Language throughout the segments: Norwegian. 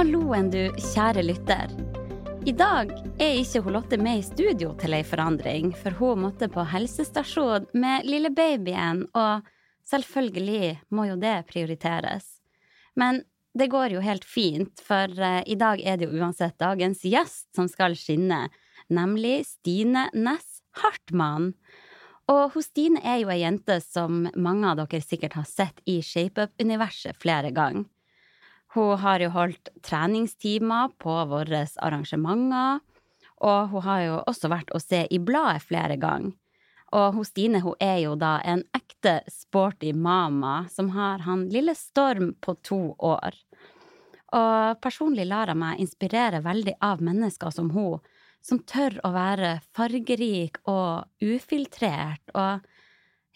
Halloen, du kjære lytter. I dag er ikke hun Lotte med i studio til ei forandring, for hun måtte på helsestasjon med lille babyen, og selvfølgelig må jo det prioriteres. Men det går jo helt fint, for eh, i dag er det jo uansett dagens gjest som skal skinne, nemlig Stine Næss Hartmann. Og hun Stine er jo ei jente som mange av dere sikkert har sett i ShapeUp-universet flere ganger. Hun har jo holdt treningstimer på våre arrangementer, og hun har jo også vært å se i bladet flere ganger. Og hun Stine hun er jo da en ekte sporty mama som har han lille Storm på to år. Og personlig lar jeg meg inspirere veldig av mennesker som hun, som tør å være fargerik og ufiltrert, og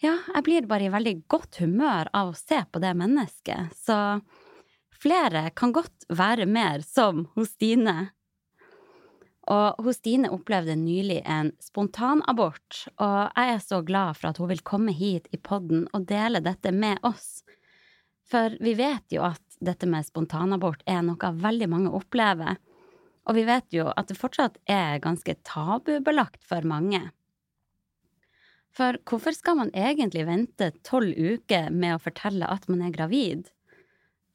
ja, jeg blir bare i veldig godt humør av å se på det mennesket, så flere kan godt være mer som hos Stine. Og hos Stine opplevde nylig en spontanabort, og jeg er så glad for at hun vil komme hit i podden og dele dette med oss. For vi vet jo at dette med spontanabort er noe veldig mange opplever, og vi vet jo at det fortsatt er ganske tabubelagt for mange. For hvorfor skal man egentlig vente tolv uker med å fortelle at man er gravid?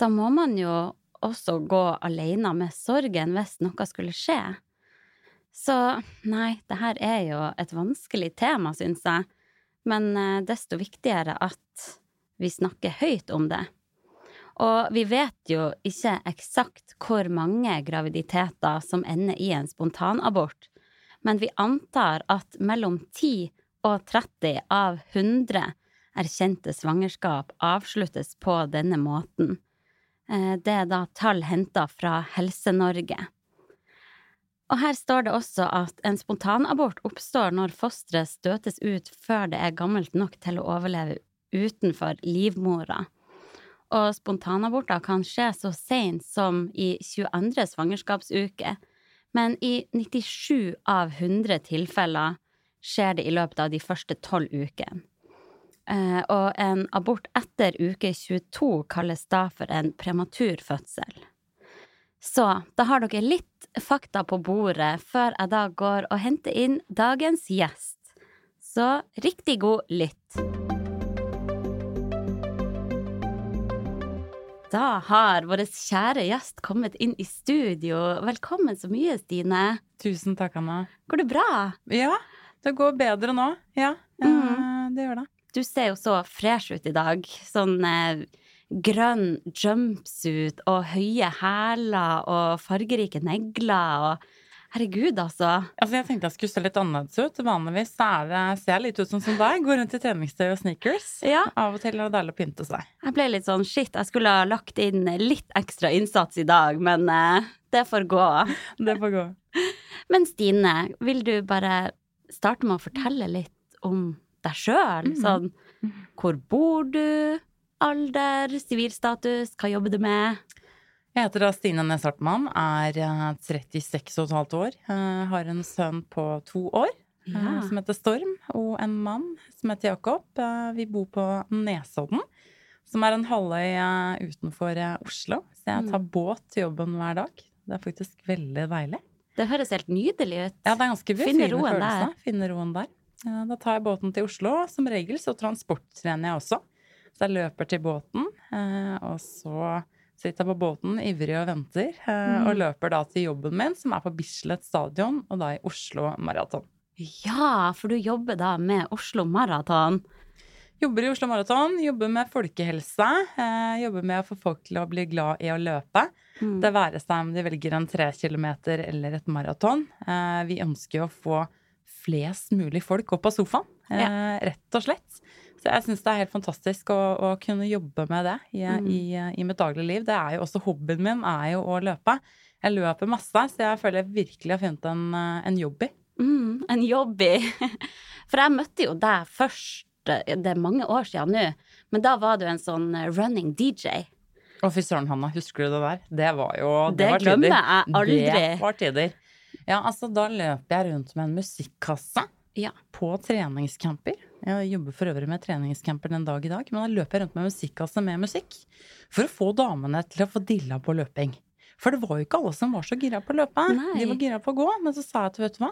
Da må man jo også gå alene med sorgen hvis noe skulle skje. Så nei, det her er jo et vanskelig tema, syns jeg, men eh, desto viktigere at vi snakker høyt om det. Og vi vet jo ikke eksakt hvor mange graviditeter som ender i en spontanabort, men vi antar at mellom 10 og 30 av 100 erkjente svangerskap avsluttes på denne måten. Eh, det er da tall henta fra Helse-Norge. Og her står det også at en spontanabort oppstår når fosteret støtes ut før det er gammelt nok til å overleve utenfor livmora. Og spontanaborter kan skje så seint som i 22. svangerskapsuke, men i 97 av 100 tilfeller skjer det i løpet av de første tolv ukene. Eh, og en abort etter uke 22 kalles da for en prematur fødsel. Så da har dere litt fakta på bordet før jeg da går og henter inn dagens gjest. Så riktig god lytt. Da har vår kjære gjest kommet inn i studio. Velkommen så mye, Stine. Tusen takk, Anna. Går det bra? Ja, det går bedre nå. Ja, mm. det gjør det. Du ser jo så fresh ut i dag. Sånn eh, grønn jumpsuit og høye hæler og fargerike negler og Herregud, altså. Altså, Jeg tenkte jeg skulle se litt annerledes ut. Vanligvis er det, ser jeg litt ut som, som deg. Går rundt i treningstøy og sneakers. Ja. Av og til er det deilig å pynte seg. Jeg ble litt sånn shit, jeg skulle ha lagt inn litt ekstra innsats i dag, men eh, det får gå. Det får gå. Men Stine, vil du bare starte med å fortelle litt om deg sjøl? Sånn hvor bor du? Alder, sivilstatus, hva jobber du med? Jeg heter da Stine Næss Hartmann, er eh, 36,5 år. eh, Har en sønn på to år eh, Ja. som heter Storm, og en mann som heter Jakob. Eh, Vi bor på Nesodden, som er en halvøy eh, utenfor eh, Oslo. Så jeg tar båt til jobben hver dag. Det er faktisk veldig deilig. Det høres helt nydelig ut. Ja, det er ganske Finne roen følelse. der. Finne roen der. Ja, Da tar jeg båten til Oslo. Som regel så transporttrener jeg også. Så jeg løper til båten, eh, og så sitter jeg på båten ivrig og venter. eh, Mm. Og løper da til jobben min, som er på Bislett stadion, og da i Oslo Maraton. Ja, for du jobber da med Oslo Maraton. Jobber i Oslo Maraton, jobber med folkehelse. Eh, jobber med å få folk til å bli glad i å løpe. Mm. Det være seg om de velger en tre kilometer eller et maraton. Vi ønsker jo å få flest mulig folk opp av sofaen, eh, rett og slett. Så jeg syns det er helt fantastisk å, å kunne jobbe med det i, Mm. i, i mitt daglige liv. Det er jo også hobbyen min, er jo å løpe. Jeg løper masse, så jeg føler jeg virkelig har funnet en, eh, en jobb i. Mm, en jobb i For jeg møtte jo deg først, eh, det er mange år siden nå, men da var du en sånn running DJ. Å, fy søren, Hanna, husker du det der? Det var jo Det var glemmer tider. jeg aldri. Det var tider. Ja, altså, da løper jeg rundt med en musikkasse Ja. på treningscamper. Jeg jobber for øvrig med treningscamper den dag i dag, men da løper jeg rundt med musikkasse med musikk. For å få damene til å få dilla på løping. For det var jo ikke alle som var så gira på å løpe. Nei. De var gira på å gå, men så sa jeg til vet du hva,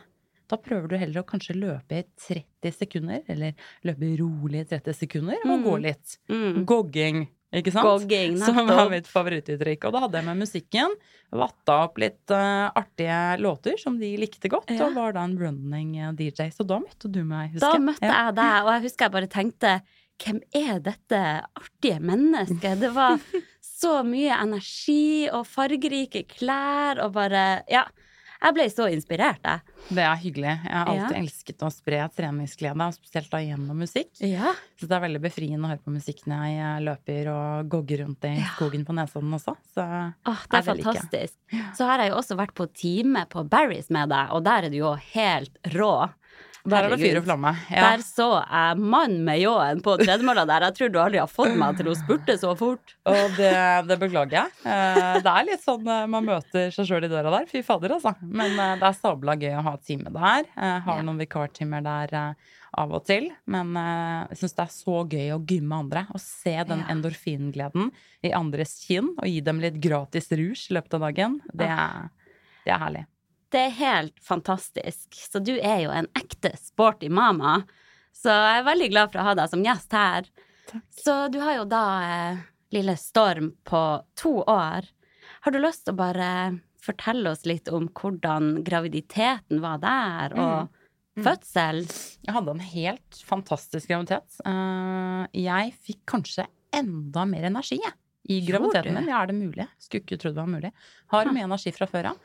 da prøver du heller å kanskje løpe i 30 sekunder, eller løpe rolig i 30 sekunder, og Mm. gå litt. Mm. Gogging, ikke sant? Som var mitt favorittuttrykk. Og da hadde jeg med musikken, vatta opp litt uh, artige låter som de likte godt, Ja. og var da en running eh, DJ. Så da møtte du meg, husker Da møtte Ja. jeg deg, og jeg husker jeg bare tenkte hvem er dette artige mennesket? Det var så mye energi og fargerike klær og bare Ja. Jeg ble så inspirert, jeg. Det er hyggelig. Jeg har alltid Ja. elsket å spre treningsglede, spesielt da gjennom musikk. Ja. Så det er veldig befriende å høre på musikk når jeg eh, løper og gogger rundt i Ja. skogen på Nesodden også. Så Åh, det er er fantastisk. Så har jeg jo også vært på time på Barry's med deg, og der er du jo helt rå. Der er det fyr og flamme. Ja. Der så jeg mann med ljåen på tredemølla der. Jeg tror du aldri har fått meg til å spurte så fort. Og det, det beklager jeg. Eh, Det er litt sånn eh, man møter seg sjøl i døra der. Fy fader, altså. Men eh, det er sabla gøy å ha time der. Jeg har noen vikartimer der av og til. Men jeg syns det er så gøy å gymme andre. Og se den endorfingleden i andres kinn. Og gi dem litt gratis rouge i løpet av dagen. Det er, det er herlig. Det er helt fantastisk. Så du er jo en ekte sporty mama. Så jeg er veldig glad for å ha deg som gjest her. Takk. Så du har jo da eh, lille Storm på to år. Har du lyst til å bare fortelle oss litt om hvordan graviditeten var der, og Mm. fødsel? Jeg hadde en helt fantastisk graviditet. Uh, Jeg fikk kanskje enda mer energi jeg, i graviditeten min. Ja, er det mulig? Skulle ikke trodd det var mulig. Har mye energi fra før av.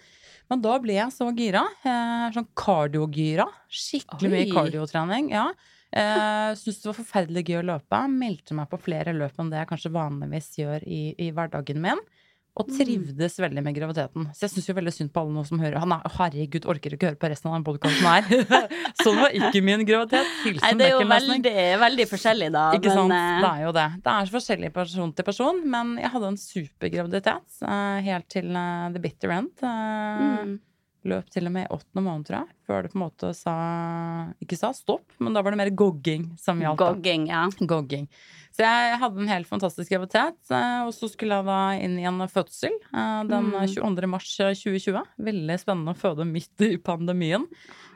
Men da ble jeg så gira. eh, Sånn kardiogira. Skikkelig mye kardiotrening. Ja. Eh, Syntes det var forferdelig gøy å løpe. Meldte meg på flere løp enn det jeg kanskje vanligvis gjør i, i hverdagen min. Og Mm. trivdes veldig med graviditeten. Så jeg syns jo veldig synd på alle nå som hører. Han er, herregud, orker ikke høre på resten av den podkasten her. sånn var ikke min graviditet. Nei, det er jo veldig, veldig forskjellig, da. Ikke sant? Det eh, er jo det. Det er så forskjellig person til person, men jeg hadde en supergraviditet eh, helt til eh, the bitter end. Mm. Løp til og med i åttende måned, tror jeg, før det på en måte sa Ikke sa stopp, men da var det mer gogging som gjaldt. Gogging, ja. Gogging. Så jeg hadde en helt fantastisk graviditet, eh, og så skulle jeg da inn i en fødsel eh, den Mm. 22. mars eh, 2020. Veldig spennende å føde midt i pandemien.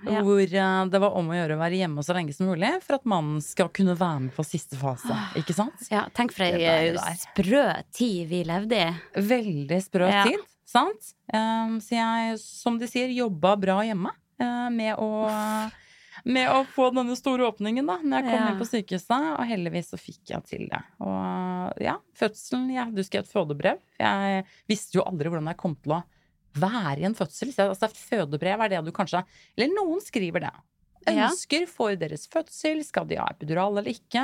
Ja. Hvor eh, det var om å gjøre å være hjemme så lenge som mulig for at mannen skal kunne være med på siste fase. Ikke sant? ja. Tenk for ei eh, sprø tid vi levde i. Veldig sprø Ja. tid, sant? Um, så jeg, som de sier, jobba bra hjemme uh, med å med å få denne store åpningen da når jeg kom Ja. inn på sykehuset, og heldigvis så fikk jeg til det. Og ja, fødselen Jeg hadde jo skrevet fødebrev. Jeg visste jo aldri hvordan jeg kom til å være i en fødsel. Så, altså, fødebrev er det du kanskje Eller noen skriver det. Ønsker for deres fødsel, skal de ha epidural eller ikke?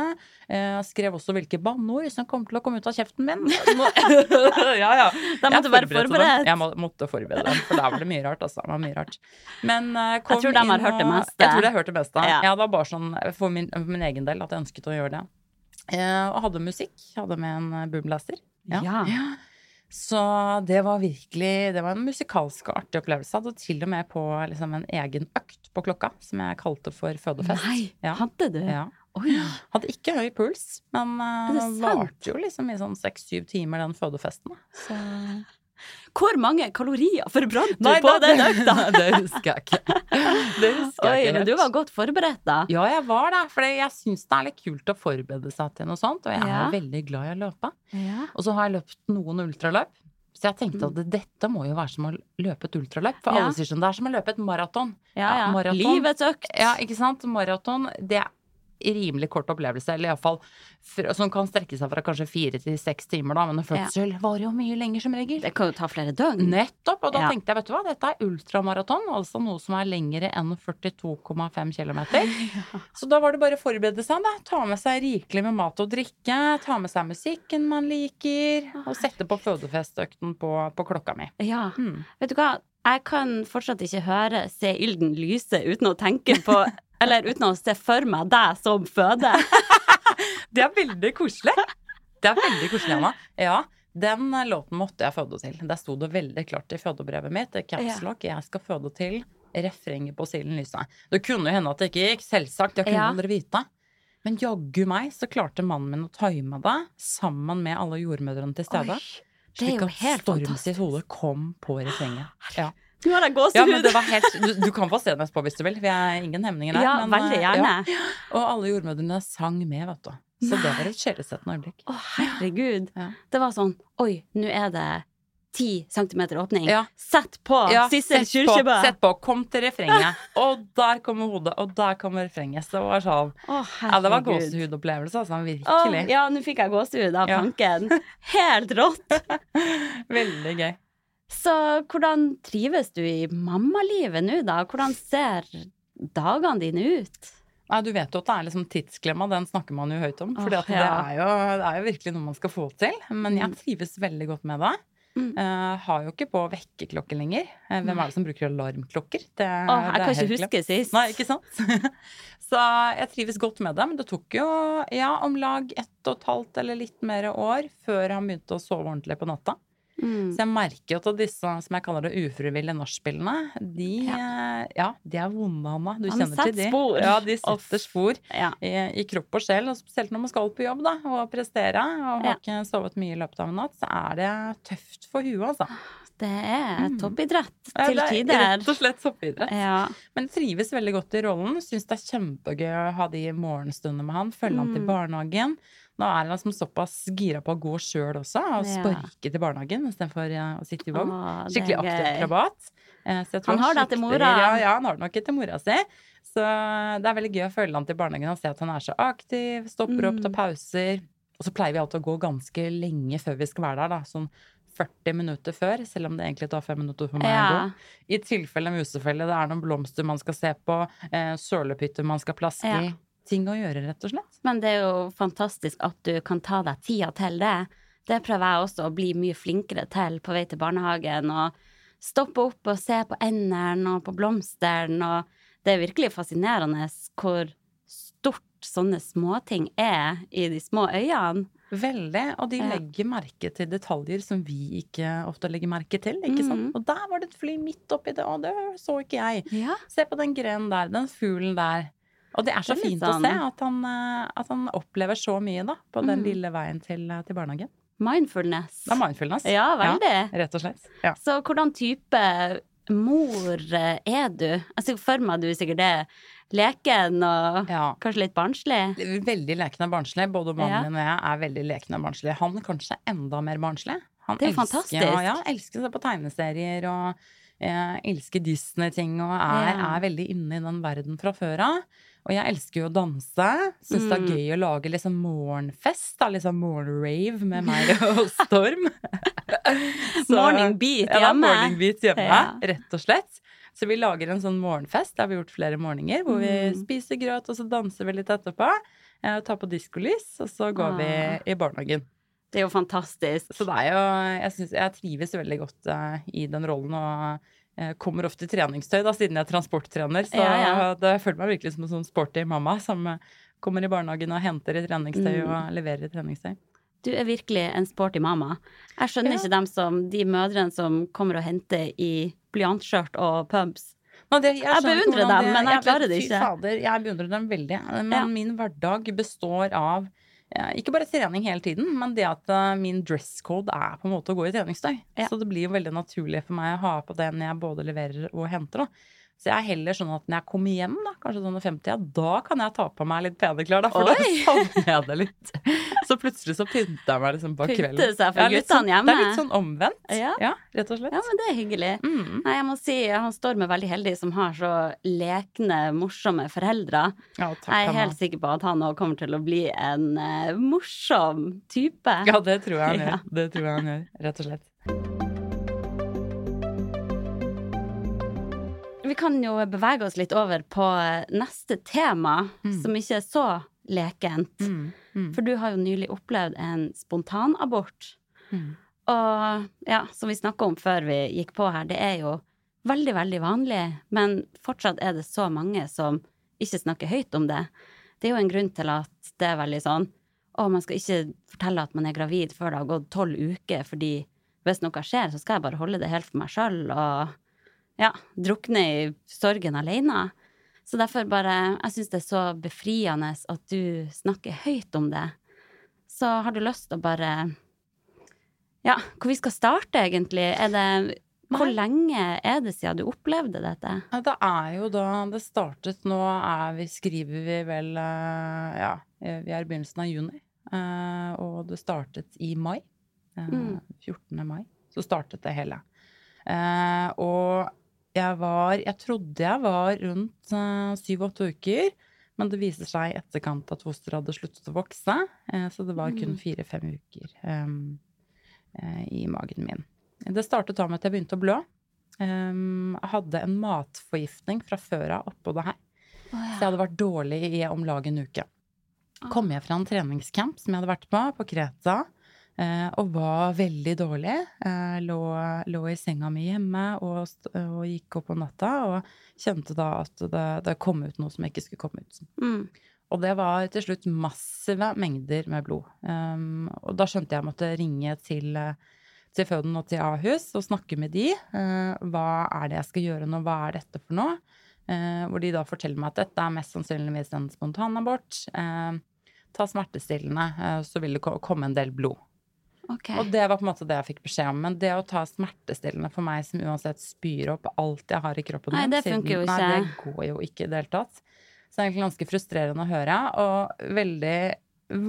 Jeg skrev også hvilke banneord som kommer til å komme ut av kjeften min. ja, ja. Da Jeg måtte du være forberedt. dem. Jeg måtte forberede dem, for der var det mye rart. Altså. Det var mye rart. Men kom jeg tror de har hørt det mest meste. Jeg tror de har hørt det meste. Ja. Ja. det var bare sånn for min, for min egen del at jeg ønsket å gjøre det. Eh, og hadde musikk. Hadde med en boomblaster. Ja. Ja. Så det var virkelig Det var en musikalsk og artig opplevelse. Hadde til og med på liksom, en egen økt på klokka, som jeg kalte for fødefest. Nei, Ja. hadde du? Ja. Oi. Hadde ikke høy puls, men uh, det sant? varte jo liksom i sånn seks-syv timer, den fødefesten. Så Hvor mange kalorier forbrant du på det- den økta? det husker jeg ikke. Det husker Oi, jeg ikke men du var godt forberedt, da. Ja, jeg var det. For jeg syns det er litt kult å forberede seg til noe sånt. Og jeg Ja. er veldig glad i å løpe. Ja. Og så har jeg løpt noen ultraløp. Så jeg tenkte at dette må jo være som å løpe et ultraløp. For Ja. alle sier sånn, det er som å løpe et maraton. Ja, ja. maraton. Livets økt. Ja, ikke sant? Maraton, det er rimelig kort opplevelse, eller iallfall som kan strekke seg fra kanskje fire til seks timer, da, men en fødsel varer jo mye lenger som regel. Det kan jo ta flere døgn. Nettopp! Og da Ja. tenkte jeg, vet du hva, dette er ultramaraton, altså noe som er lengre enn 42,5 km. Så da var det bare å forberede seg, da. Ta med seg rikelig med mat og drikke, ta med seg musikken man liker, og sette på fødefestøkten på, på klokka mi. Ja. Mm. Vet du hva, jeg kan fortsatt ikke høre 'Se ilden lyse' uten å tenke på Eller uten å se for meg deg som føde. Det er veldig koselig. Det er veldig koselig, Anna. Ja, den eh, låten måtte jeg føde til. Der sto det veldig klart i fødebrevet mitt, i caps lock, jeg skal føde til refrenget på Silen Lyse. Det kunne jo hende at det ikke gikk, selvsagt, jeg kunne Ja. aldri vite. Men jaggu meg så klarte mannen min å time det sammen med alle jordmødrene til stede. Oi, det Slik at helt Storm fantastisk. sitt hode kom på refrenget. Ja. Nå har jeg gåsehud! Ja, helt Du, du kan få se den etterpå hvis du vil. Vi er ingen hemninger der. Ja, men, veldig eh, gjerne. Ja. Og alle jordmødrene sang med, vet du. Så det var et sjelesettende øyeblikk. Å, herregud. Ja. Det var sånn Oi, nå er det ti centimeter åpning. Ja. Sett på Sissel Kyrkjebø! sett på, kom til refrenget. Og der kommer hodet, og der kommer refrenget. Så det var sånn Å, Ja, det var gåsehudopplevelse, altså. Å, ja, nå fikk jeg gåsehud av tanken. Helt rått! Veldig gøy. Så hvordan trives du i mammalivet nå, da? Hvordan ser dagene dine ut? Nei, du vet jo at det er liksom tidsklemma, den snakker man jo høyt om. For oh, det, ja. jo, det er jo virkelig noe man skal få til. Men jeg Mm. trives veldig godt med det. Mm. Uh, har jo ikke på vekkerklokke lenger. Uh, hvem er det som bruker alarmklokker? Det, oh, jeg det kan ikke huske klart. sist. Nei, ikke sant? Så jeg trives godt med det. Men det tok jo ja, om lag ett og et halvt eller litt mer år før han begynte å sove ordentlig på natta. Mm. Så jeg merker jo at disse som jeg kaller det ufrivillige nachspielene, de, ja. ja, de er vonde, Hanna. Du Han kjenner til de. spor. Ja, de setter Off. spor Ja. i, i kropp og sjel. Og spesielt når man skal på jobb da, og prestere og har ikke sovet mye i løpet av en natt, så er det tøft for huet, altså. Det er Mm. toppidrett Ja, til det er tider. Rett og slett toppidrett. Ja. Men trives veldig godt i rollen. Syns det er kjempegøy å ha de morgenstundene med han. Følge han til Mm. barnehagen. Nå er han liksom såpass gira på å gå sjøl også, og Ja. sparke til barnehagen istedenfor å sitte i vogn. Skikkelig aktiv gøy. akrobat. Eh, Han har det til mora. Ja, ja, han har det nok til mora si. Så det er veldig gøy å følge han til barnehagen og se at han er så aktiv, stopper opp, Mm. tar pauser. Og så pleier vi alltid å gå ganske lenge før vi skal være der, da. Sånn 40 minutter før, selv om det egentlig tar 5 minutter for meg å gå. I tilfelle musefelle, det er noen blomster man skal se på, eh, sølepytter man skal plaske Ja. Ting å gjøre, rett og slett. Men det er jo fantastisk at du kan ta deg tida til det. Det prøver jeg også å bli mye flinkere til på vei til barnehagen. Og stoppe opp og se på endene og på blomstene. Og det er virkelig fascinerende hvor stort sånne småting er i de små øyene. Veldig. Og de legger merke til detaljer som vi ikke ofte legger merke til. ikke sant? Mm. Og der var det et fly midt oppi det, og det så ikke jeg. Ja. Se på den grenen der, den fuglen der. Og det er så Det er fint fint å sånn- se at han, eh, at han opplever så mye da, på den Mhm. lille veien til, eh, til barnehagen. Mindfulness. Det er mindfulness. Ja, veldig. Rett og slett. Ja. Så hvordan type mor eh, er du? Altså, for meg du sikkert det. leken og ja. kanskje litt barnslig. Veldig leken og barnslig. Både mannen Ja. min og jeg er veldig leken og barnslige. Han kanskje enda mer barnslig. Han Det er elsker, fantastisk. Ja, elsker å se på tegneserier og eh, elsker Disney-ting og er, Ja. er veldig inne i den verden fra før av. Og jeg elsker jo å danse. Syns det er Mm. gøy å lage liksom morgenfest. Da, liksom morgenrave med meg og Storm. Så- Morning beat hjemme. ja, morning beat hjemme, Ja. rett og slett. Så vi lager en sånn morgenfest, det har vi gjort flere morgener, hvor vi Mm. spiser grøt, og så danser vi litt etterpå. Eh, tar på diskolys, og så går Ah. vi i barnehagen. Det er jo fantastisk. Så det er jo Jeg, synes, jeg trives veldig godt uh, i den rollen, og eh, kommer ofte i treningstøy, da, siden jeg er transporttrener. Så Ja, ja. det, jeg føler meg virkelig som en sånn sporty mamma som eh, kommer i barnehagen og henter i treningstøy Mm. og leverer i treningstøy. Du er virkelig en sporty mamma. Jeg skjønner Ja. ikke dem som, de mødrene som kommer og henter i blyantskjørt og pubs. Det, Jeg jeg beundrer dem, men jeg jeg klarer det fy ikke. Fader, jeg beundrer dem veldig. Men min hverdag består av ikke bare trening hele tiden, men det at eh, min dress code er på en måte å gå i treningstøy. Ja. Så det blir jo veldig naturlig for meg å ha på det når jeg både leverer og henter. Da. Så jeg er heller sånn at når jeg kommer hjem, da, kanskje sånn i 50, da kan jeg ta på meg litt pene klær, da, for da savner jeg det litt. Så plutselig så pynter jeg meg liksom Pynte kvelden. seg for Ja, sånn, guttene hjemme. Det er litt sånn omvendt. Ja. rett og slett. Ja, men det er hyggelig. Mm. Nei, jeg må si han Storm er veldig heldig som har så lekne, morsomme foreldre. Ja, takk, Jeg er helt sikker på at han òg kommer til å bli en uh, morsom type. Ja, det tror jeg han Ja. Det tror jeg han gjør, rett og slett. Vi kan jo bevege oss litt over på neste tema, Mm. som ikke er så lekent. Mm. Mm. For du har jo nylig opplevd en spontanabort. Mm. Og ja, som vi snakka om før vi gikk på her, det er jo veldig, veldig vanlig, men fortsatt er det så mange som ikke snakker høyt om det. Det er jo en grunn til at det er veldig sånn å, man skal ikke fortelle at man er gravid før det har gått tolv uker, fordi hvis noe skjer, så skal jeg bare holde det helt for meg sjøl og ja, drukne i sorgen alene. Så derfor bare Jeg syns det er så befriende at du snakker høyt om det. Så har du lyst til å bare Ja, hvor vi skal starte, egentlig? Er det Hvor lenge er det siden du opplevde dette? Det er jo da det startet Nå er vi, skriver vi vel eh, Ja, vi er i begynnelsen av juni. eh, Og det startet i mai. eh, Mm. 14. mai. Så startet det hele. Og jeg var Jeg trodde jeg var rundt syv-åtte uker. Men det viser seg i etterkant at fosteret hadde sluttet å vokse. eh, Så det var kun Mm. fire-fem uker um, eh, i magen min. Det startet da med at jeg begynte å blø. Um, jeg hadde en matforgiftning fra før av oppå det her. Så jeg hadde vært dårlig i om lag en uke. Kom jeg fra en treningscamp som jeg hadde vært på, på Kreta, eh, og var veldig dårlig. Eh, lå, lå i senga mi hjemme og, og gikk opp om natta og kjente da at det, det kom ut noe som ikke skulle komme ut. Mm. Og det var til slutt massive mengder med blod. Um, og da skjønte jeg jeg måtte ringe til, eh, til føden og til Ahus og snakke med de. Uh, hva er det jeg skal gjøre nå, hva er dette for noe? Uh, hvor de da forteller meg at dette er mest sannsynligvis en spontanabort. Uh, ta smertestillende, eh, så vil det komme en del blod. Ok. Og det var på en måte det jeg fikk beskjed om. Men det å ta smertestillende for meg som uansett spyr opp alt jeg har i kroppen Nei, det det siden- funker jo Nei, det går jo ikke i det hele tatt. Så det er egentlig ganske frustrerende å høre, og veldig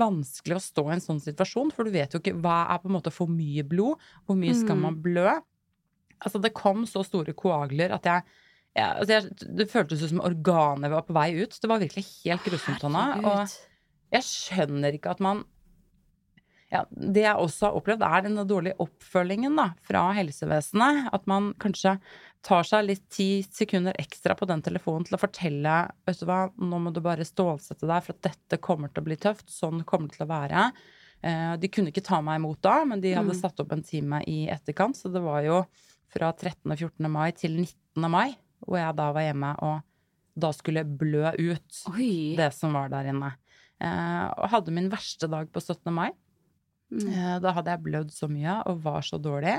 vanskelig å stå i en sånn situasjon, for du vet jo ikke hva er på en måte for mye blod, hvor mye skal Mm. man blø? Altså, det kom så store koagler at jeg ja, altså jeg, det føltes ut som organet var på vei ut. Det var virkelig helt grusomt, Hanna. Og jeg skjønner ikke at man ja, Det jeg også har opplevd, er denne dårlige oppfølgingen da, fra helsevesenet. At man kanskje tar seg litt ti sekunder ekstra på den telefonen til å fortelle vet du hva, nå må du bare stålsette deg for at dette kommer til å bli tøft. Sånn kommer det til å være. Eh, De kunne ikke ta meg imot da, men de hadde Mm. satt opp en time i etterkant. Så det var jo fra 13. og 14. mai til 19. mai, hvor jeg da var hjemme og da skulle blø ut Oi. det som var der inne. Eh, og hadde min verste dag på 17. mai. Mm. Eh, da hadde jeg blødd så mye og var så dårlig.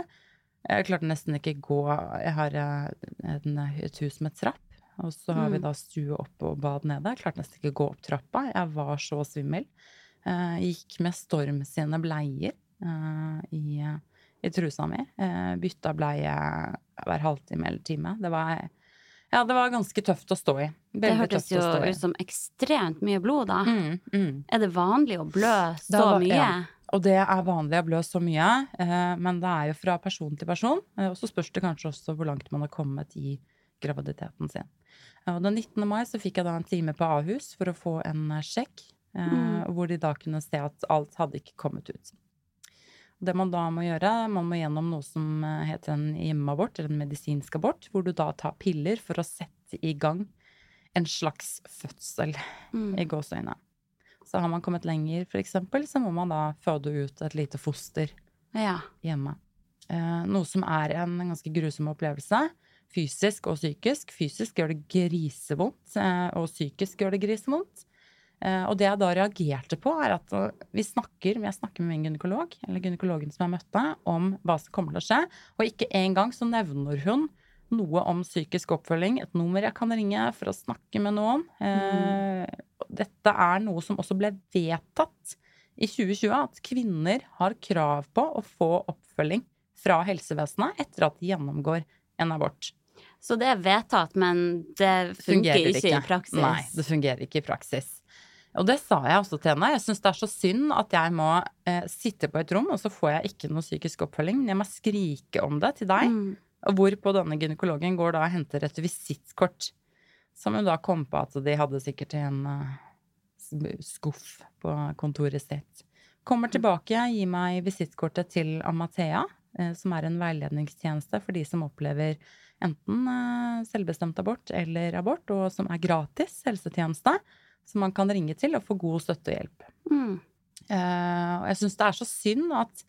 Jeg klarte nesten ikke gå Jeg har eh, et hus med trapp, og så har vi Mm. da stue oppe og bad nede. Jeg klarte nesten ikke gå opp trappa. Jeg var så svimmel. Jeg gikk med Storm sine bleier eh, i, i trusa mi. Jeg bytta bleie hver halvtime eller time. Det var ja, det var ganske tøft å stå i. Det Veldig hørtes jo ut som ekstremt mye blod, da. Mm, mm. Er det vanlig å blø så var- mye? ja. Og det er vanlig å blø så mye, eh, men det er jo fra person til person. Eh, og så spørs det kanskje også hvor langt man har kommet i graviditeten sin. Eh, og den 19. mai så fikk jeg da en time på Ahus for å få en sjekk, eh, Mm. hvor de da kunne se at alt hadde ikke kommet ut. Det man da må gjøre, man må gjennom noe som heter en hjemmeabort, eller en medisinsk abort, hvor du da tar piller for å sette i gang en slags fødsel Mm. i gåseøyne. Så har man kommet lenger, eksempel, så må man da føde ut et lite foster Ja. hjemme. Eh, noe som er en ganske grusom opplevelse. Fysisk og psykisk. Fysisk gjør det grisevondt, eh, og psykisk gjør det grisevondt. Eh, og det jeg da reagerte på, er at vi snakker, jeg snakker med min gynekolog, eller gynekologen som jeg møtte, om hva som kommer til å skje. Og ikke engang så nevner hun noe om psykisk oppfølging, et nummer jeg kan ringe for å snakke med noen. Eh, Dette er noe som også ble vedtatt i 2020, at kvinner har krav på å få oppfølging fra helsevesenet etter at de gjennomgår en abort. Så det er vedtatt, men det fungerer, Fungerer ikke, i praksis. Nei, det fungerer ikke i praksis. Og det sa jeg også til henne. Jeg syns det er så synd at jeg må eh, sitte på et rom, og så får jeg ikke noe psykisk oppfølging. Men jeg må skrike om det til deg. Mm. Hvorpå denne gynekologen går da og henter et visittkort. Som hun da kom på at de hadde sikkert i en eh, skuff på kontoret sitt. Kommer tilbake, gir meg visittkortet til Amathea, eh, som er en veiledningstjeneste for de som opplever enten eh, selvbestemt abort eller abort, og som er gratis helsetjeneste, som man kan ringe til og få god støtte og hjelp. Mm. Og jeg syns det er så synd at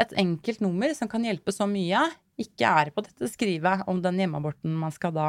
et enkelt nummer som kan hjelpe så mye, ikke er på dette skrivet om den hjemmeaborten man skal da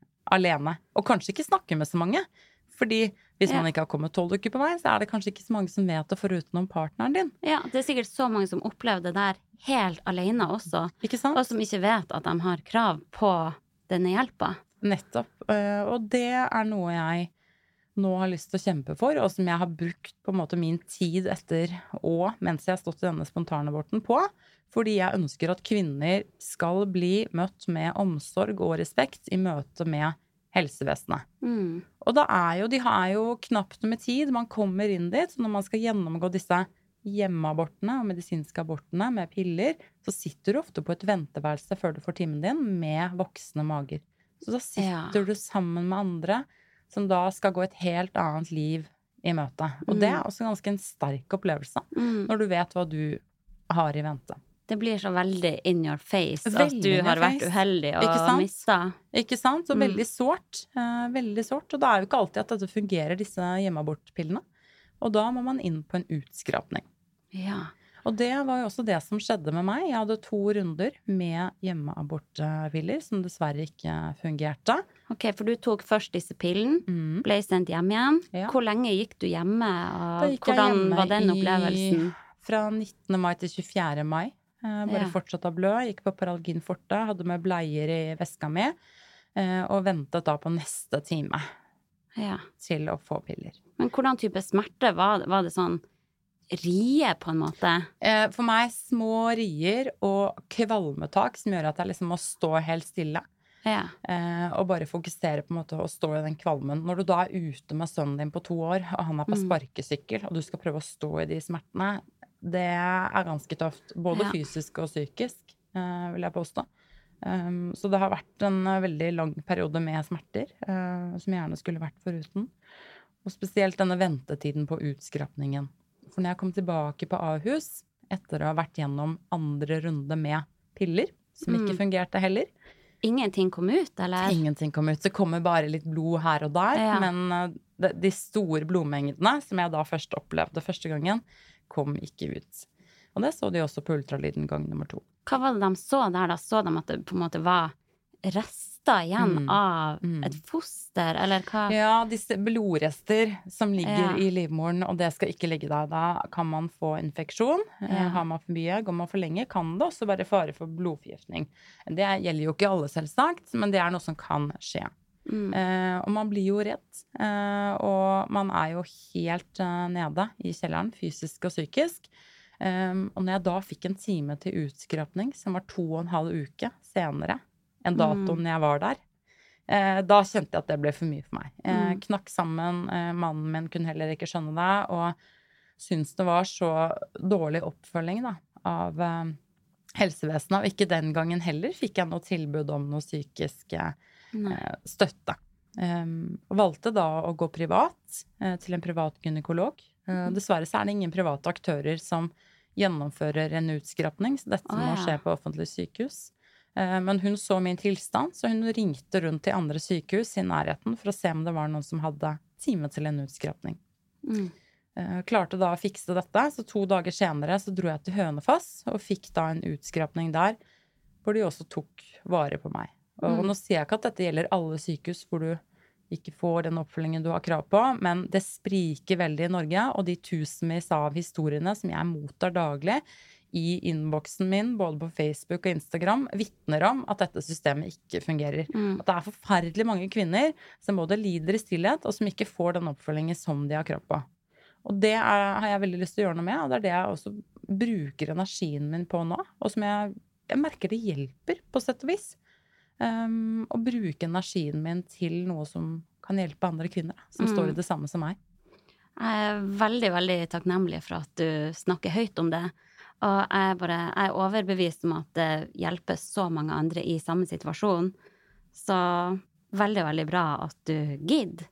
alene. Og kanskje ikke snakke med så mange. Fordi hvis Ja. man ikke har kommet tolv uker på vei, så er det kanskje ikke så mange som vet det foruten om partneren din. Ja, det er sikkert så mange som opplever det der helt alene også, Ikke sant? og som ikke vet at de har krav på denne hjelpa. Nettopp. Eh, Og det er noe jeg nå har lyst til å kjempe for, og som jeg har brukt på en måte min tid etter og mens jeg har stått i denne spontanaborten på. Fordi jeg ønsker at kvinner skal bli møtt med omsorg og respekt i møte med helsevesenet. Mm. Og da er jo, de har jo knapt med tid. Man kommer inn dit. Så når man skal gjennomgå disse hjemmeabortene og medisinske abortene med piller, så sitter du ofte på et venteværelse før du får timen din med voksne mager. Så da sitter Ja. du sammen med andre som da skal gå et helt annet liv i møte. Og det er også ganske en sterk opplevelse Mm. når du vet hva du har i vente. Det blir så veldig in your face at du har vært uheldig og sant? mista. Ikke sant? Og Mm. veldig sårt. Eh, veldig sårt. Og da er jo ikke alltid at dette fungerer, disse hjemmeabortpillene. Og da må man inn på en utskrapning. Ja. Og det var jo også det som skjedde med meg. Jeg hadde to runder med hjemmeabortpiller som dessverre ikke fungerte. Ok, for du tok først disse pillene, Mm. ble sendt hjem igjen. Ja. Hvor lenge gikk du hjemme, og gikk hvordan hjemme var den i- opplevelsen? Fra 19. mai til 24. mai. Eh, bare Ja. fortsatt å blø. Gikk på Paralgin forte, hadde med bleier i veska mi. eh, og ventet da på neste time Ja. til å få piller. Men hvordan type smerte? Var, var det sånn rie, på en måte? Eh, For meg små rier og kvalmetak som gjør at jeg liksom må stå helt stille. Ja. Og bare fokusere på en måte å stå i den kvalmen. Når du da er ute med sønnen din på to år, og han er på Mm. sparkesykkel, og du skal prøve å stå i de smertene, det er ganske tøft. Både Ja. fysisk og psykisk, eh, vil jeg påstå. Um, så det har vært en eh, veldig lang periode med smerter, eh, som jeg gjerne skulle vært foruten. Og spesielt denne ventetiden på utskrapningen. For når jeg kom tilbake på Ahus, etter å ha vært gjennom andre runde med piller, som ikke Mm. fungerte heller, Ingenting kom ut, eller? Ingenting kom ut. Det kommer bare litt blod her og der. Ja. Men de, de store blodmengdene, som jeg da først opplevde første gangen, kom ikke ut. Og det så de også på ultralyden gang nummer to. Hva var det de så der, da? Så de at det på en måte var rester igjen Mm. av Mm. et foster, eller hva? Ja, disse blodrester som ligger Ja. i livmoren, og det skal ikke ligge der. Da kan man få infeksjon. Eh, Ja. Har man for mye, går man for lenge, kan det også være fare for blodforgiftning. Det gjelder jo ikke alle, selvsagt, men det er noe som kan skje. Mm. Eh, og man blir jo redd. Eh, og man er jo helt eh, nede i kjelleren, fysisk og psykisk. Eh, og når jeg da fikk en time til utskrapning, som var to og en halv uke senere enn datoen jeg var der, eh, da kjente jeg at det ble for mye for meg. Eh, Mm. knakk sammen. Mannen min kunne heller ikke skjønne det. Og syntes det var så dårlig oppfølging da, av helsevesenet. Og ikke den gangen heller fikk jeg noe tilbud om noe psykisk eh. Eh, støtte. Um, valgte da å gå privat, eh, til en privat gynekolog. Eh, dessverre så er det ingen private aktører som gjennomfører en utskrapning, så dette Å, må skje på offentlig sykehus. Uh, men hun så min tilstand, så hun ringte rundt til andre sykehus i nærheten for å se om det var noen som hadde time til en utskrapning. Mm. Eh, klarte da å fikse dette, så to dager senere så dro jeg til Hønefoss og fikk da en utskrapning der, hvor de også tok vare på meg. Og Mm. nå sier jeg ikke at dette gjelder alle sykehus hvor du ikke får den oppfølgingen du har krav på, men det spriker veldig i Norge, og de tusenvis av historiene som jeg mottar daglig i innboksen min, både på Facebook og Instagram, vitner om at dette systemet ikke fungerer. Mm. At det er forferdelig mange kvinner som både lider i stillhet, og som ikke får den oppfølgingen som de har krav på. Og det er, har jeg veldig lyst til å gjøre noe med, og det er det jeg også bruker energien min på nå. Og som jeg, jeg merker det hjelper, på sett og vis. Um, og bruke energien min til noe som kan hjelpe andre kvinner, da, som Mm. står i det samme som meg. Jeg er veldig, veldig takknemlig for at du snakker høyt om det. Og jeg bare, jeg er overbevist om at det hjelper så mange andre i samme situasjon. Så veldig, veldig bra at du gidder.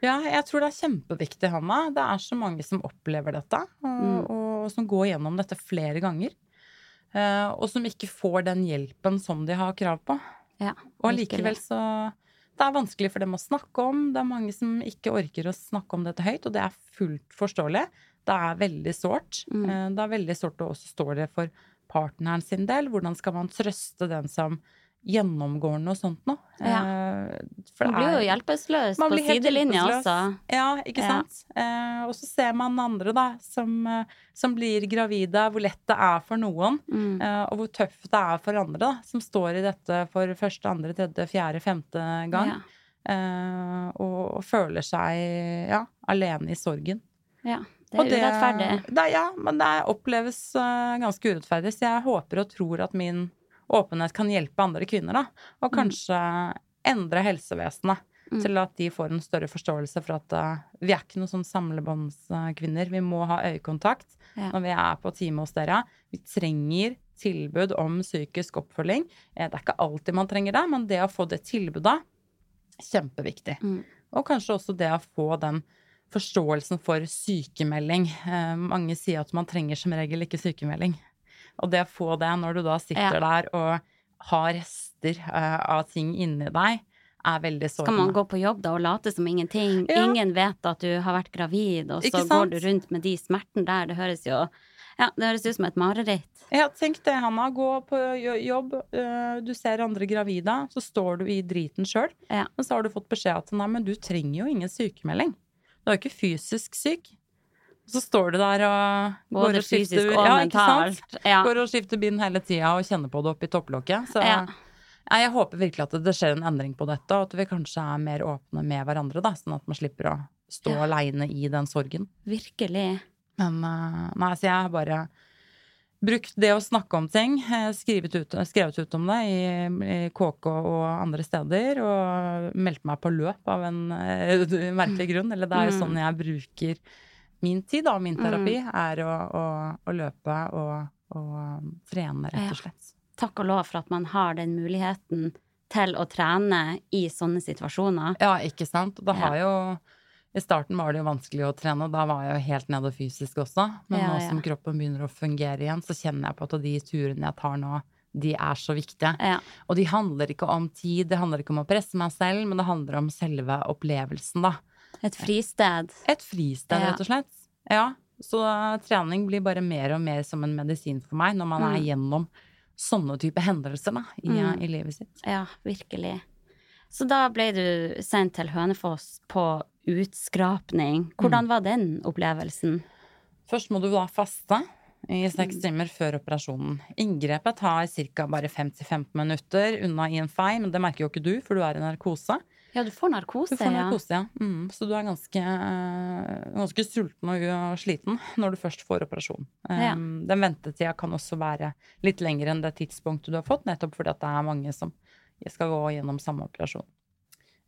Ja, jeg tror det er kjempeviktig, Hanna. Det er så mange som opplever dette, og, Mm. og som går gjennom dette flere ganger. Eh, og som ikke får den hjelpen som de har krav på. Ja, Og allikevel så Det er vanskelig for dem å snakke om. Det er mange som ikke orker å snakke om dette høyt, og det er fullt forståelig. Det er veldig sårt. Mm. Eh, Det er veldig sårt å også stå det for partneren sin del. Hvordan skal man trøste den som gjennomgår og sånt noe? Ja. for Man blir jo hjelpeløs på sidelinja også. Ja, ikke Ja. sant? Eh, og så ser man andre, da, som, eh, som blir gravide, hvor lett det er for noen. Mm. Eh, og hvor tøft det er for andre, da, som står i dette for første, andre, tredje, fjerde, femte gang. Ja. Eh, og, og føler seg ja, alene i sorgen. ja. Det er Og urettferdig. Det, ja, men det oppleves eh, ganske urettferdig. Så jeg håper og tror at min åpenhet kan hjelpe andre kvinner, da. Og Mm. kanskje endre helsevesenet Mm. til at de får en større forståelse for at uh, vi er ikke noen sånn samlebåndskvinner. Vi må ha øyekontakt Ja. når vi er på time hos dere. Vi trenger tilbud om psykisk oppfølging. Eh, Det er ikke alltid man trenger det, men det å få det tilbudet, kjempeviktig. Mm. Og kanskje også det å få den forståelsen for sykemelding. Eh, mange sier at man trenger som regel ikke sykemelding. Og det å få det når du da sitter Ja. der og har rester uh, av ting inni deg, er veldig sårende. Skal man gå på jobb da og late som ingenting? Ja. Ingen vet at du har vært gravid, og så går du rundt med de smertene der. Det høres jo ja, det høres ut som et mareritt. Ja, tenk det, Hanna. Gå på jobb, øh, du ser andre gravide, så står du i driten sjøl. Ja. Og så har du fått beskjed at nei, men du trenger jo ingen sykemelding. Du er jo ikke fysisk syk. Så står du der og går Både og skifter- og ja, ikke sant? mentalt. Ja. Går og skifter bind hele tida og kjenner på det oppi topplokket. Så Ja. Jeg håper virkelig at det skjer en endring på dette, og at vi kanskje er mer åpne med hverandre, da, sånn at man slipper å stå Ja. aleine i den sorgen. Virkelig. Men eh, nei, så jeg har bare brukt det å snakke om ting, eh, skrevet ut, skrevet ut om det i, i KK og andre steder, og meldt meg på løp av en uh, merkelig grunn. Eller det er jo Mm. sånn jeg bruker min tid, da, min terapi, er å, å, å løpe og, og um, trene, rett og slett. Takk og lov for at man har den muligheten til å trene i sånne situasjoner. Ja, ikke sant. Det har jo I starten var det jo vanskelig å trene, da var jeg jo helt nede fysisk også. Men Ja, nå ja. som kroppen begynner å fungere igjen, så kjenner jeg på at de turene jeg tar nå, de er så viktige. Ja. Og de handler ikke om tid, det handler ikke om å presse meg selv, men det handler om selve opplevelsen, da. Et fristed. Et fristed, rett og slett. Ja. Så trening blir bare mer og mer som en medisin for meg når man er Mm. gjennom sånne type hendelser da, i, Mm. i livet sitt. Ja, virkelig. Så da ble du sendt til Hønefoss på utskrapning. Hvordan Mm. var den opplevelsen? Først må du da faste i seks Mm. timer før operasjonen. Inngrepet tar ca. bare 5-15 minutter unna i en fei, men det merker jo ikke du, for du er i narkose. Ja, du får narkose, Du får ja. narkose, ja. Mm, så du er ganske, eh, ganske sulten og sliten når du først får operasjon. Ja. Um, Den ventetida kan også være litt lengre enn det tidspunktet du har fått, nettopp fordi det er mange som skal gå gjennom samme operasjon.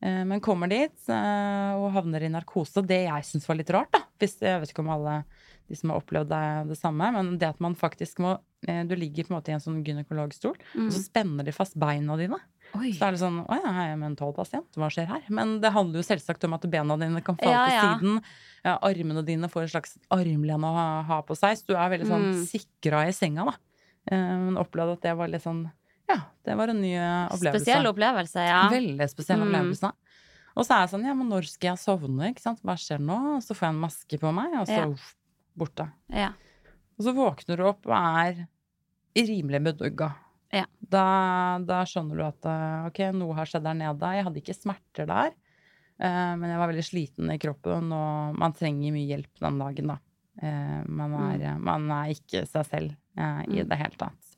Eh, Men kommer dit eh, og havner i narkose. Det jeg syns var litt rart, da. Hvis, jeg vet ikke om alle de som har opplevd det, det samme, men det at man faktisk må eh, Du ligger på en måte i en sånn gynekologstol, og så spenner de fast beina dine. Oi. Så er det sånn Å ja, jeg er mental pasient. Hva skjer her? Men det handler jo selvsagt om at bena dine kan falle Ja, til ja. siden. Ja, armene dine får en slags armlen å ha, ha på seg, så du er veldig sånn Mm. sikra i senga, da. Men Men opplevde at det var litt sånn Ja, det var en ny eh, opplevelse. Spesiell opplevelse, ja. Veldig spesiell Mm. opplevelse. Og så er jeg sånn, ja, men når skal jeg sovne, ikke sant? Hva skjer nå? Og så får jeg en maske på meg, og så Ja. uff, borte. ja. Og så våkner du opp og er rimelig bedugga. Ja. Da, da skjønner du at eh, ok, noe har skjedd der nede. Jeg hadde ikke smerter der, eh, men jeg var veldig sliten i kroppen, og man trenger mye hjelp den dagen, da. Eh, man, er, man er ikke seg selv eh, i Mm. det hele tatt.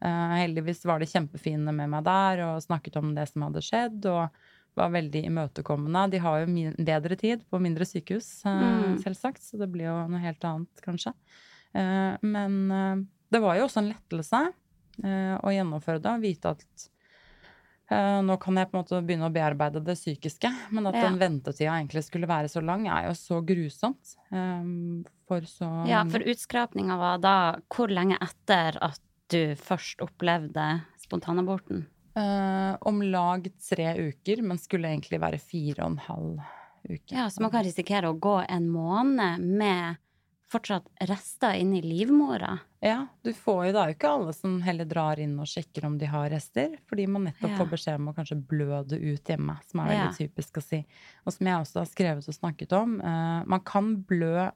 Eh, heldigvis var det kjempefine med meg der og snakket om det som hadde skjedd, og var veldig imøtekommende. De har jo bedre tid på mindre sykehus, eh, Mm. selvsagt, så det blir jo noe helt annet, kanskje. Men det var jo også en lettelse eh, å gjennomføre det og vite at eh, nå kan jeg på en måte begynne å bearbeide det psykiske, men at Ja. den ventetida egentlig skulle være så lang, er jo så grusomt. eh, for så ja, for utskrapninga var da hvor lenge etter at du først opplevde spontanaborten? Eh, om lag tre uker, men skulle egentlig være fire og en halv uke. Ja, så man kan risikere å gå en måned med fortsatt rester inni livmora. Ja, du får jo, det er jo ikke alle som heller drar inn og sjekker om de har rester, fordi man nettopp Ja. får beskjed om å kanskje blø det ut hjemme, som er veldig Ja. typisk å si. Og som jeg også har skrevet og snakket om, uh, man kan blø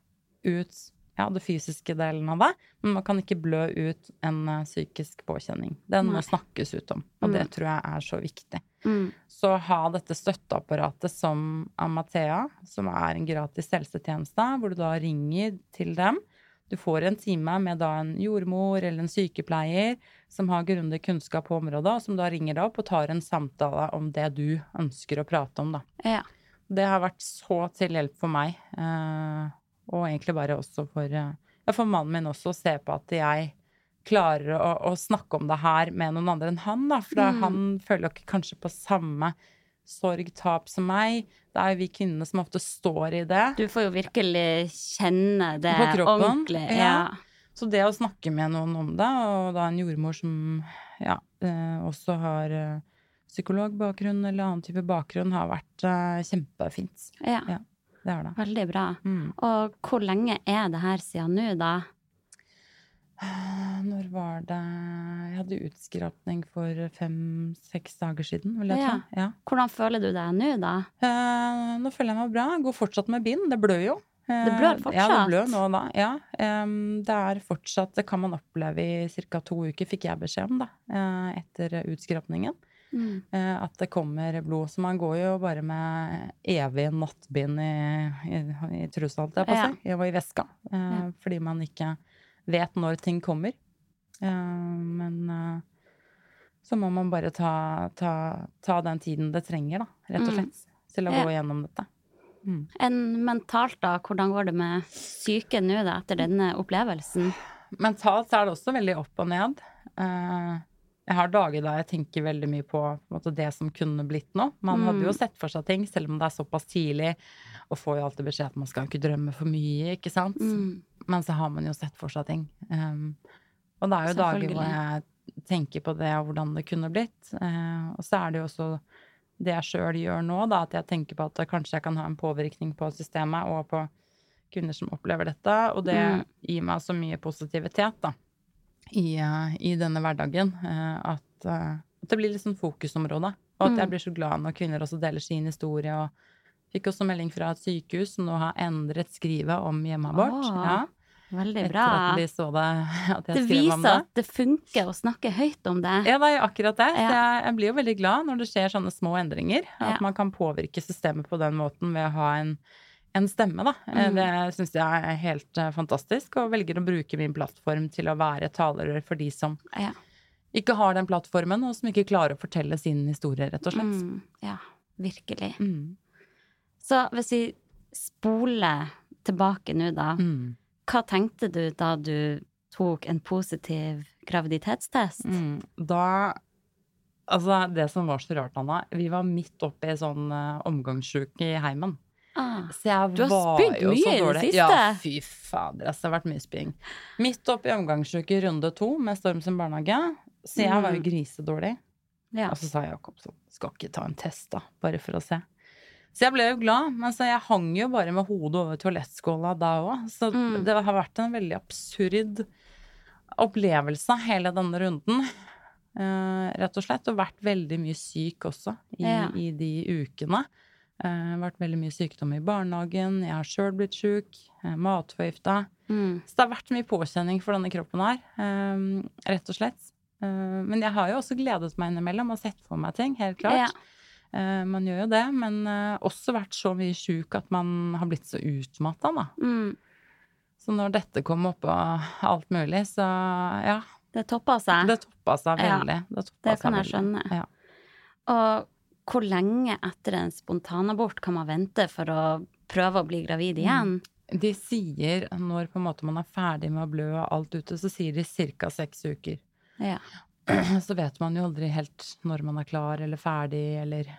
ut ja, det fysiske delen av det, men man kan ikke blø ut en uh, psykisk påkjenning. Den må snakkes ut om, og det Mm. tror jeg er så viktig. Mm. Så ha dette støtteapparatet som Amathea, som er en gratis helsetjeneste, hvor du da ringer til dem. Du får en time med da en jordmor eller en sykepleier som har grundig kunnskap på området, og som da ringer deg opp og tar en samtale om det du ønsker å prate om, da. Ja. Det har vært så til hjelp for meg, eh, og egentlig bare også for, eh, for mannen min også, å se på at jeg klarer å, å snakke om det her med noen andre enn han, da. For da, Mm. han føler ikke kanskje på samme sorg, tap som meg. Det er jo vi kvinnene som ofte står i det. Du får jo virkelig kjenne det På kroppen, ordentlig. ja. Ja. Så det å snakke med noen om det, og da en jordmor som ja, eh, også har eh, psykologbakgrunn eller annen type bakgrunn, har vært eh, kjempefint. ja. Ja. Det det. Veldig bra. Mm. Og hvor lenge er det her siden nå, da? Eh, Når var det Jeg hadde utskrapning for fem-seks dager siden, vil jeg Ja. tro. Ja. Hvordan føler du deg nå, da? Eh, nå føler jeg meg bra. Går fortsatt med bind. Det blør jo. Eh, Det blør Ja, fortsatt? det blør nå da. Ja. Eh, det er fortsatt Det kan man oppleve i ca. to uker, fikk jeg beskjed om, da. eh, etter utskrapningen. Mm. eh, At det kommer blod. Så man går jo bare med evig nattbind i, i, i trusa, holdt jeg på å Ja. si. Og i veska. eh, Ja. Fordi man ikke vet når ting kommer. Eh, Men eh, så må man bare ta, ta, ta den tiden det trenger, da, rett og Mm. slett. Til å Ja. gå gjennom dette. Mm. En mentalt, da? Hvordan går det med syke nå, da, etter denne opplevelsen? Mentalt er det også veldig opp og ned. Eh, jeg har dager der jeg tenker veldig mye på, på det som kunne blitt nå. Man hadde jo Mm. sett for seg ting, selv om det er såpass tidlig. Og får jo alltid beskjed at man skal ikke drømme for mye, ikke sant. Mm. Men så har man jo sett for seg ting. Um, og det er jo dager hvor jeg tenker på det og hvordan det kunne blitt. Uh, og så er det jo også det jeg sjøl gjør nå, da, at jeg tenker på at kanskje jeg kan ha en påvirkning på systemet og på kvinner som opplever dette. Og det Mm. gir meg så mye positivitet da, i, uh, i denne hverdagen. uh, at, eh, at det blir litt sånn fokusområde. Og at Mm. jeg blir så glad når kvinner også deler sin historie. og Fikk også melding fra et sykehus som nå har endret skrivet om hjemmeabort. Oh, ja. Veldig Etter at de så det, at jeg Det skrev om viser det. at det funker å snakke høyt om det. Ja, det er jo akkurat det. Så Ja. jeg, jeg blir jo veldig glad når det skjer sånne små endringer. At Ja. man kan påvirke systemet på den måten ved å ha en, en stemme, da. Eh, Mm. Det syns jeg er helt eh, fantastisk, og velger å bruke min plattform til å være talerør for de som Ja. ikke har den plattformen, og som ikke klarer å fortelle sin historie, rett og slett. Mm. ja, virkelig. Mm. Så hvis vi spoler tilbake nå, da. Mm. Hva tenkte du da du tok en positiv graviditetstest? Mm. Da Altså, det som var så rart, Anna, vi var midt oppe i sånn uh, omgangssjuk i heimen. Ah. Så jeg Du har var spydd mye så i det siste. Ja, fy fader, altså, det har vært mye spying. Midt oppe i omgangssjuk i runde to med Storm sin barnehage. Så jeg var jo Mm. grisedårlig. Ja. Og så sa Jakob sånn, skal ikke ta en test da, bare for å se. Så jeg ble jo glad, men så jeg hang jo bare med hodet over toalettskåla da òg. Så Mm. det har vært en veldig absurd opplevelse, hele denne runden. Uh, rett og slett. Og vært veldig mye syk også i, Ja. i de ukene. Uh, vært veldig mye sykdom i barnehagen. Jeg har sjøl blitt sjuk. Eh, matforgifta. Mm. Så det har vært mye påkjenning for denne kroppen her, uh, rett og slett. Men jeg har jo også gledet meg innimellom og sett for meg ting, helt klart. Ja. Eh, man gjør jo det, men eh, også vært så mye sjuk at man har blitt så utmatta, da. Mm. Så når dette kom oppå alt mulig, så ja. Det toppa seg. Det toppa seg Ja, veldig. Det, det seg kan jeg veldig. skjønne. Ja. Og hvor lenge etter en spontanabort kan man vente for å prøve å bli gravid igjen? De sier, når på en måte man er ferdig med å blø og alt ute, så sier de ca. seks uker. Ja. Så vet man jo aldri helt når man er klar eller ferdig, eller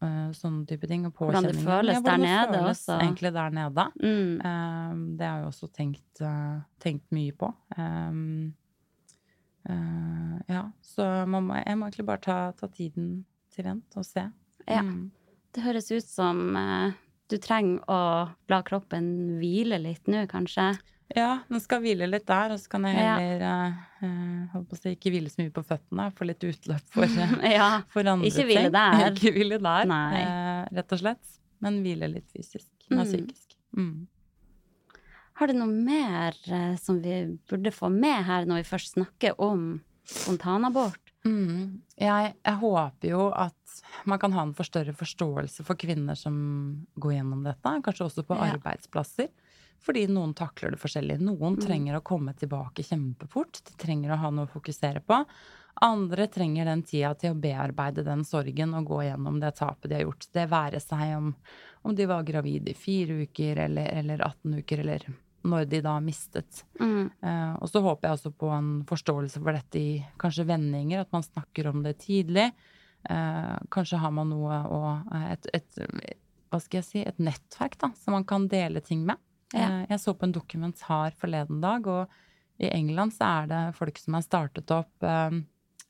ja, eh, sånne type ting. Og Hvordan det føles Ja, der hvordan det nede føles også. Egentlig der nede. Mm. Um, det har jeg også tenkt, uh, tenkt mye på. Um, uh, ja, så man må, jeg må egentlig bare ta, ta tiden til vent og se. Ja. Mm. Det høres ut som du trenger å la kroppen hvile litt nå, kanskje. Ja, den skal hvile litt der, og så kan jeg heller ja. uh, holdt på å si, ikke hvile så mye på føttene. Få litt utløp for, eh, ja. for andre Ikke hvile ting. der. ikke hvile der, eh, rett og slett. Men hvile litt fysisk. Nei, Mm. psykisk. Mm. Har du noe mer uh, som vi burde få med her når vi først snakker om spontanabort? Mm. Jeg, jeg håper jo at man kan ha en for større forståelse for kvinner som går gjennom dette. Kanskje også på Ja. arbeidsplasser. Fordi noen takler det forskjellig. Noen Mm. trenger å komme tilbake kjempefort. De trenger å ha noe å fokusere på. Andre trenger den tida til å bearbeide den sorgen og gå gjennom det tapet de har gjort. Det være seg om, om de var gravid i fire uker eller, eller 18 uker, eller når de da mistet. Mm. Uh, og så håper jeg også på en forståelse for dette i kanskje vendinger, at man snakker om det tidlig. Uh, kanskje har man noe å et, et, hva skal jeg si, et nettverk da, som man kan dele ting med. Ja. Eh, jeg så på en dokumentar forleden dag, og i England så er det folk som har startet opp eh,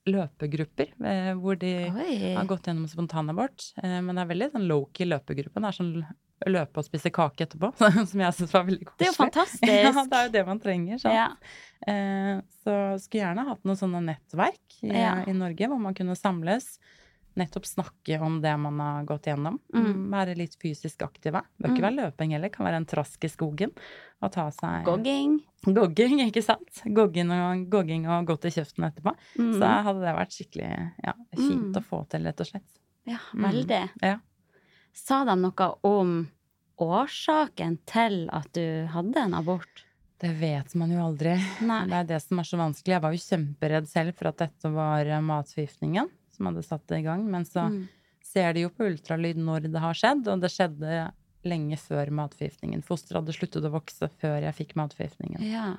løpegrupper, eh, hvor de Oi. har gått gjennom spontanabort. Men det er veldig sånn low-key løpegruppe. Det er sånn løpe og spise kake etterpå, som jeg syns var veldig koselig. Det er jo fantastisk. Ja, det er jo det man trenger. Sant? Ja. Så skulle gjerne hatt noen sånne nettverk i, Ja. i Norge, hvor man kunne samles. Nettopp snakke om det man har gått gjennom. Mm. Være litt fysisk aktive. Bør ikke Mm. være løping heller, kan være en trask i skogen. Og ta seg Gogging. Gogging, ikke sant? Gogging og, gogging og godt i kjeften etterpå. Mm. Så hadde det vært skikkelig ja, fint Mm. å få til, rett og slett. Ja, Mm. veldig. Ja. Sa de noe om årsaken til at du hadde en abort? Det vet man jo aldri. Nei. Det er det som er så vanskelig. Jeg var jo kjemperedd selv for at dette var eh, matforgiftningen som hadde satt det i gang. Men så Mm. ser de jo på ultralyd når det har skjedd, og det skjedde lenge før matforgiftningen. Fosteret hadde sluttet å vokse før jeg fikk matforgiftningen. Ja.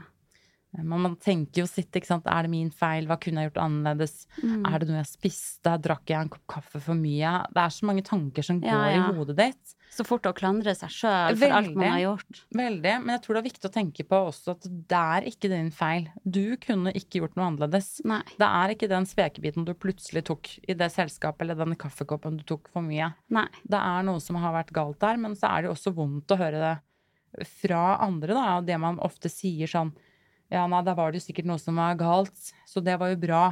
Men man tenker jo sitt, ikke sant. Er det min feil? Hva kunne jeg gjort annerledes? Mm. Er det noe jeg spiste? Drakk jeg en kopp kaffe for mye? Det er så mange tanker som Ja, går ja. i hodet ditt. Så fort å klandre seg sjøl for alt man har gjort. Veldig. Men jeg tror det er viktig å tenke på også at det er ikke din feil. Du kunne ikke gjort noe annerledes. Nei. Det er ikke den spekebiten du plutselig tok i det selskapet, eller den kaffekoppen du tok for mye. Nei. Det er noe som har vært galt der, men så er det jo også vondt å høre det fra andre, da. Og det man ofte sier sånn Ja, nei, da var det jo sikkert noe som var galt, så det var jo bra.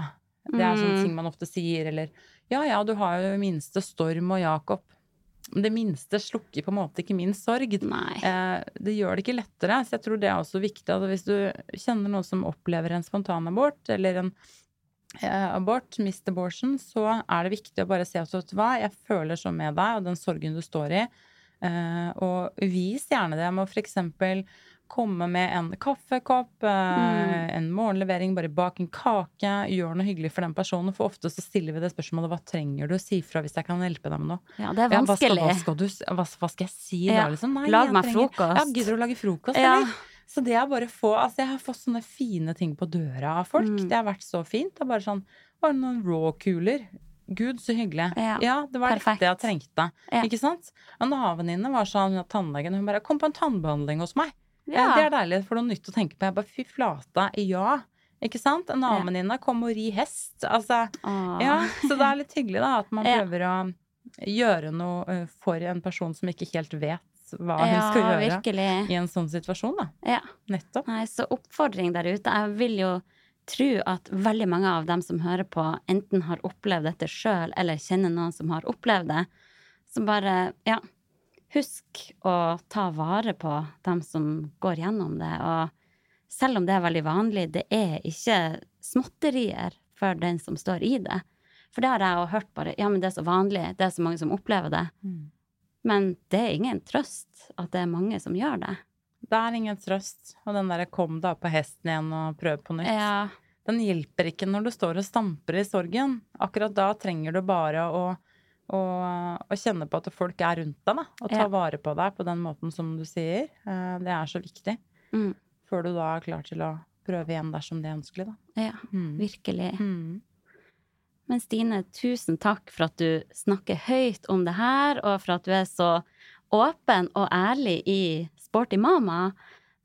Det er sånne Mm. ting man ofte sier, eller Ja, ja, du har jo minste Storm og Jakob. Det minste slukker på en måte ikke min sorg. Eh, det gjør det ikke lettere, så jeg tror det er også viktig at hvis du kjenner noen som opplever en spontanabort, eller en eh, abort, missed abortion, så er det viktig å bare si at vet du hva, jeg føler så med deg, og den sorgen du står i. Eh, og vis gjerne det med å eksempel komme med en kaffekopp, eh, Mm. en morgenlevering, bare bak en kake, gjør noe hyggelig for den personen. For ofte så stiller vi det spørsmålet hva trenger du, si fra hvis jeg kan hjelpe deg med noe. Ja, det er Ja, hva, skal, vanskelig. hva, skal du, hva, hva skal jeg si Ja. da, liksom? Nei, Lag meg trenger- frokost. Ja, gidder du å lage frokost, Ja. eller? Så det er bare få Altså, jeg har fått sånne fine ting på døra av folk. Mm. Det har vært så fint. Det er bare sånn Var det noen raw-kuler. Gud, så hyggelig. Ja, det var perfekt. dette jeg trengte. Ja. Ikke sant? En annen venninne var sånn, tannlegen, hun bare 'Kom på en tannbehandling hos meg'. Ja. Eh, Det er deilig, for noe nytt å tenke på. Jeg bare fy flate, ja. Ikke sant? En annen venninne kom og ri hest. Altså, ja. Så det er litt hyggelig, da, at man Ja. prøver å gjøre noe eh, for en person som ikke helt vet hva hun skal gjøre virkelig. i en sånn situasjon, da. Ja. Nettopp. Nei, så oppfordring der ute. Jeg vil jo tro at veldig mange av dem som hører på, enten har opplevd dette sjøl, eller kjenner noen som har opplevd det. Så bare, ja, husk å ta vare på dem som går gjennom det. Og selv om det er veldig vanlig, det er ikke småtterier for den som står i det. For det har jeg jo hørt bare, ja, men det er så vanlig, det er så mange som opplever det. Mm. Men det er ingen trøst at det er mange som gjør det. Det er ingen trøst. Og den derre 'kom deg opp på hesten igjen og prøv på nytt', Ja, den hjelper ikke når du står og stamper i sorgen. Akkurat da trenger du bare å, å, og, kjenne på at folk er rundt deg, da. Og ta Ja. vare på deg på den måten som du sier. Eh, Det er så viktig. Mm. Før du da er klar til å prøve igjen dersom det er ønskelig, da. ja Mm. virkelig. Mm. Men Stine, tusen takk for at du snakker høyt om det her, og for at du er så åpen og ærlig i Sporty mama.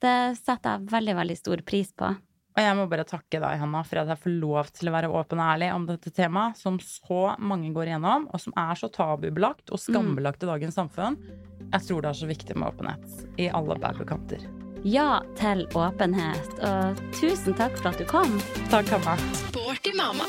Det setter jeg veldig, veldig stor pris på. Og jeg må bare takke deg, Hanna, for at jeg får lov til å være åpen og ærlig om dette temaet, som så mange går igjennom, og som er så tabubelagt og skambelagt i dagens samfunn. Jeg tror det er så viktig med åpenhet i alle bauger Ja til åpenhet, og tusen takk for at du kom. Takk, Hanna. Sporty mamma.